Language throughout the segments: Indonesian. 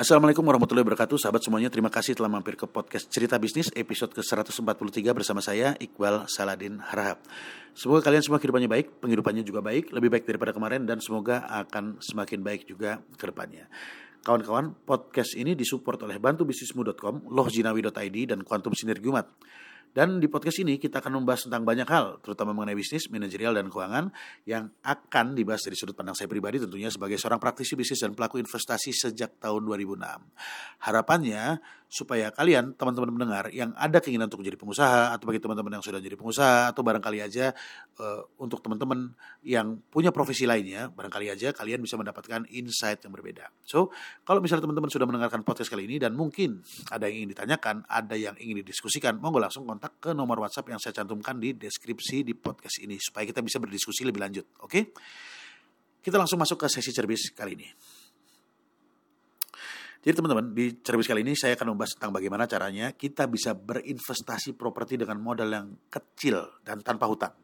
Assalamualaikum warahmatullahi wabarakatuh. Sahabat semuanya terima kasih telah mampir ke podcast Cerita Bisnis episode ke-143 bersama saya Iqbal Saladin Harahap. Semoga kalian semua kehidupannya baik, penghidupannya juga baik, lebih baik daripada kemarin dan semoga akan semakin baik juga ke depannya. Kawan-kawan, podcast ini disupport oleh bantubisnismu.com, lohjinawi.id, dan Quantum Sinergi Umat. Dan di podcast ini kita akan membahas tentang banyak hal, terutama mengenai bisnis, manajerial, dan keuangan yang akan dibahas dari sudut pandang saya pribadi tentunya sebagai seorang praktisi bisnis dan pelaku investasi sejak tahun 2006. Harapannya supaya kalian teman-teman mendengar yang ada keinginan untuk menjadi pengusaha atau bagi teman-teman yang sudah jadi pengusaha atau barangkali aja uh, untuk teman-teman yang punya profesi lainnya barangkali aja kalian bisa mendapatkan insight yang berbeda. So, kalau misalnya teman-teman sudah mendengarkan podcast kali ini dan mungkin ada yang ingin ditanyakan, ada yang ingin didiskusikan, monggo langsung kontak ke nomor WhatsApp yang saya cantumkan di deskripsi di podcast ini supaya kita bisa berdiskusi lebih lanjut. Oke? Okay? Kita langsung masuk ke sesi cerbis kali ini. Jadi teman-teman, di Cerbis kali ini saya akan membahas tentang bagaimana caranya kita bisa berinvestasi properti dengan modal yang kecil dan tanpa hutang.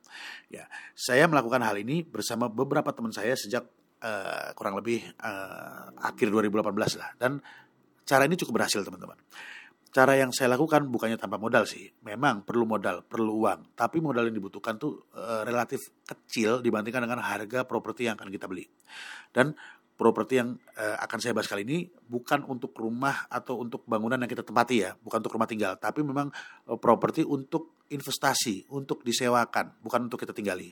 Ya, saya melakukan hal ini bersama beberapa teman saya sejak uh, kurang lebih uh, akhir 2018 lah. Dan cara ini cukup berhasil teman-teman. Cara yang saya lakukan bukannya tanpa modal sih. Memang perlu modal, perlu uang. Tapi modal yang dibutuhkan tuh uh, relatif kecil dibandingkan dengan harga properti yang akan kita beli. Dan properti yang uh, akan saya bahas kali ini bukan untuk rumah atau untuk bangunan yang kita tempati ya, bukan untuk rumah tinggal, tapi memang uh, properti untuk investasi, untuk disewakan, bukan untuk kita tinggali.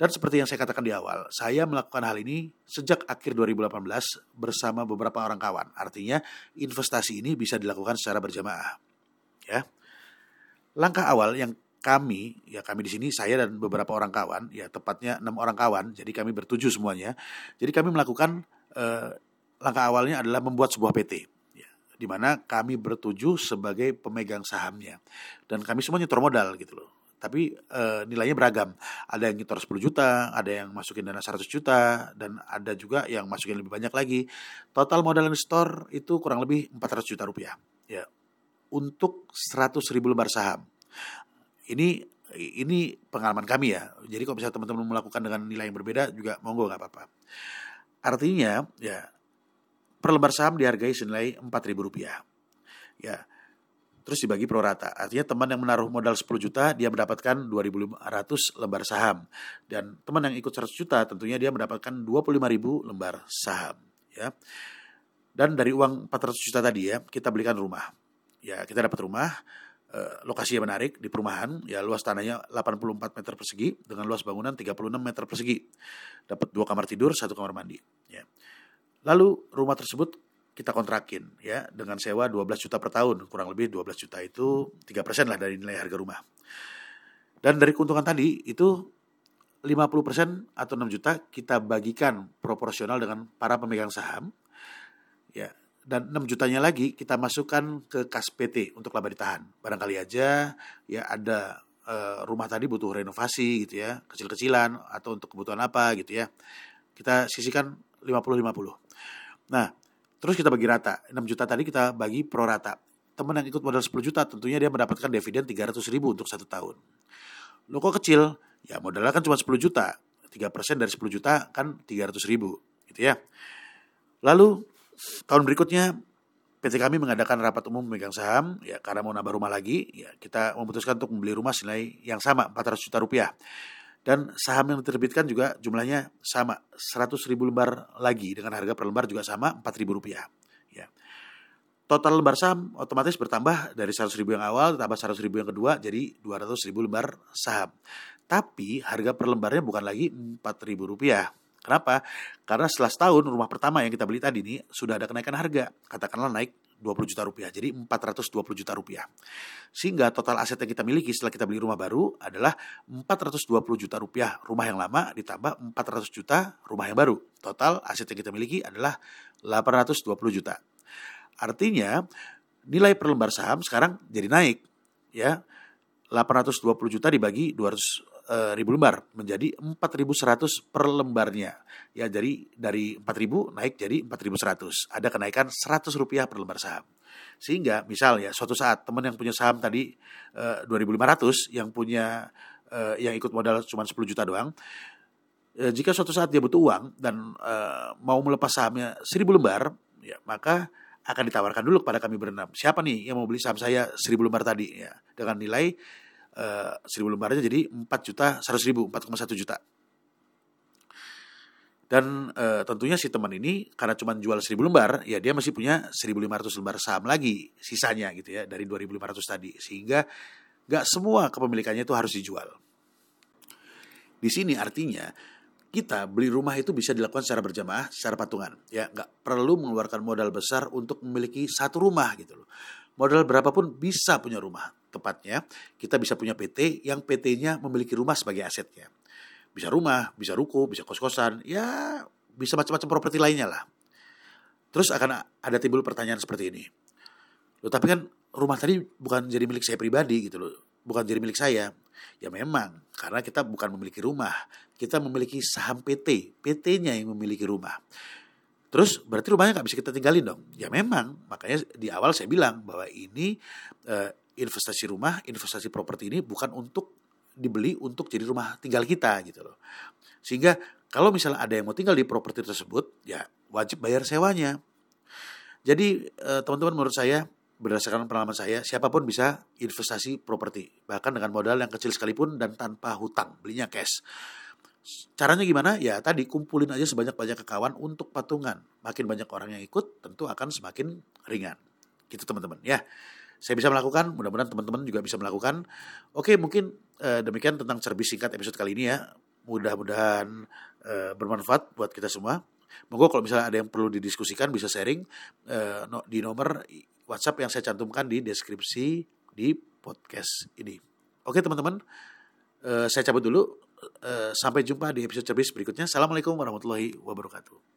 Dan seperti yang saya katakan di awal, saya melakukan hal ini sejak akhir 2018 bersama beberapa orang kawan. Artinya investasi ini bisa dilakukan secara berjamaah. Ya. Langkah awal yang kami, ya kami di sini saya dan beberapa orang kawan, ya tepatnya enam orang kawan, jadi kami bertujuh semuanya. Jadi kami melakukan eh, langkah awalnya adalah membuat sebuah PT, ya, di mana kami bertujuh sebagai pemegang sahamnya, dan kami semuanya termodal gitu loh. Tapi eh, nilainya beragam. Ada yang nyetor 10 juta, ada yang masukin dana 100 juta, dan ada juga yang masukin lebih banyak lagi. Total modal yang store itu kurang lebih 400 juta rupiah. Ya, untuk 100 ribu lembar saham ini ini pengalaman kami ya. Jadi kalau misalnya teman-teman melakukan dengan nilai yang berbeda juga monggo nggak apa-apa. Artinya ya per lembar saham dihargai senilai ribu rupiah. Ya, terus dibagi pro rata. Artinya teman yang menaruh modal 10 juta dia mendapatkan 2.500 lembar saham dan teman yang ikut 100 juta tentunya dia mendapatkan 25.000 lembar saham ya. Dan dari uang 400 juta tadi ya kita belikan rumah. Ya, kita dapat rumah Eh, lokasi yang menarik di perumahan ya luas tanahnya 84 meter persegi dengan luas bangunan 36 meter persegi. Dapat dua kamar tidur satu kamar mandi ya. Lalu rumah tersebut kita kontrakin ya dengan sewa 12 juta per tahun. Kurang lebih 12 juta itu 3 persen lah dari nilai harga rumah. Dan dari keuntungan tadi itu 50 persen atau 6 juta kita bagikan proporsional dengan para pemegang saham ya dan 6 jutanya lagi kita masukkan ke kas PT untuk laba ditahan. Barangkali aja ya ada uh, rumah tadi butuh renovasi gitu ya, kecil-kecilan atau untuk kebutuhan apa gitu ya. Kita sisihkan 50-50. Nah, terus kita bagi rata. 6 juta tadi kita bagi pro rata. Teman yang ikut modal 10 juta tentunya dia mendapatkan dividen 300 ribu untuk satu tahun. Lo kok kecil? Ya modalnya kan cuma 10 juta. 3% dari 10 juta kan 300 ribu gitu ya. Lalu tahun berikutnya PT kami mengadakan rapat umum memegang saham ya karena mau nambah rumah lagi ya kita memutuskan untuk membeli rumah senilai yang sama 400 juta rupiah. Dan saham yang diterbitkan juga jumlahnya sama 100 ribu lembar lagi dengan harga per lembar juga sama 4 ribu rupiah ya. Total lembar saham otomatis bertambah dari 100 ribu yang awal tambah 100 ribu yang kedua jadi 200 ribu lembar saham. Tapi harga per lembarnya bukan lagi 4 ribu rupiah Kenapa? Karena setelah setahun rumah pertama yang kita beli tadi ini sudah ada kenaikan harga. Katakanlah naik 20 juta rupiah. Jadi 420 juta rupiah. Sehingga total aset yang kita miliki setelah kita beli rumah baru adalah 420 juta rupiah rumah yang lama ditambah 400 juta rumah yang baru. Total aset yang kita miliki adalah 820 juta. Artinya nilai per lembar saham sekarang jadi naik. ya 820 juta dibagi 200 uh, ribu lembar menjadi 4.100 per lembarnya. Ya jadi dari 4.000 naik jadi 4.100. Ada kenaikan 100 rupiah per lembar saham. Sehingga misal ya suatu saat teman yang punya saham tadi eh, 2.500 yang punya uh, yang ikut modal cuma 10 juta doang. Uh, jika suatu saat dia butuh uang dan mau melepas sahamnya 1000 lembar, ya maka akan ditawarkan dulu kepada kami berenam. Siapa nih yang mau beli saham saya 1000 lembar tadi ya dengan nilai uh, 1000 lembarnya jadi 4 juta 100 ribu 4,1 juta. Dan uh, tentunya si teman ini karena cuma jual 1000 lembar, ya dia masih punya 1500 lembar saham lagi sisanya gitu ya dari 2500 tadi. Sehingga gak semua kepemilikannya itu harus dijual. Di sini artinya kita beli rumah itu bisa dilakukan secara berjamaah, secara patungan. Ya, nggak perlu mengeluarkan modal besar untuk memiliki satu rumah gitu loh. Modal berapapun bisa punya rumah. Tepatnya, kita bisa punya PT yang PT-nya memiliki rumah sebagai asetnya bisa rumah, bisa ruko, bisa kos-kosan, ya bisa macam-macam properti lainnya lah. Terus akan ada timbul pertanyaan seperti ini. Loh, tapi kan rumah tadi bukan jadi milik saya pribadi gitu loh. Bukan jadi milik saya. Ya memang, karena kita bukan memiliki rumah. Kita memiliki saham PT. PT-nya yang memiliki rumah. Terus berarti rumahnya nggak bisa kita tinggalin dong? Ya memang, makanya di awal saya bilang bahwa ini eh, investasi rumah, investasi properti ini bukan untuk dibeli untuk jadi rumah tinggal kita gitu loh. Sehingga kalau misalnya ada yang mau tinggal di properti tersebut, ya wajib bayar sewanya. Jadi eh, teman-teman menurut saya berdasarkan pengalaman saya, siapa pun bisa investasi properti, bahkan dengan modal yang kecil sekalipun dan tanpa hutang, belinya cash. Caranya gimana? Ya tadi kumpulin aja sebanyak-banyak kawan untuk patungan. Makin banyak orang yang ikut, tentu akan semakin ringan. Gitu teman-teman ya saya bisa melakukan, mudah-mudahan teman-teman juga bisa melakukan. Oke, mungkin uh, demikian tentang cerbis singkat episode kali ini ya. Mudah-mudahan uh, bermanfaat buat kita semua. Monggo kalau misalnya ada yang perlu didiskusikan bisa sharing uh, di nomor WhatsApp yang saya cantumkan di deskripsi di podcast ini. Oke teman-teman, uh, saya cabut dulu. Uh, sampai jumpa di episode cerbis berikutnya. Assalamualaikum warahmatullahi wabarakatuh.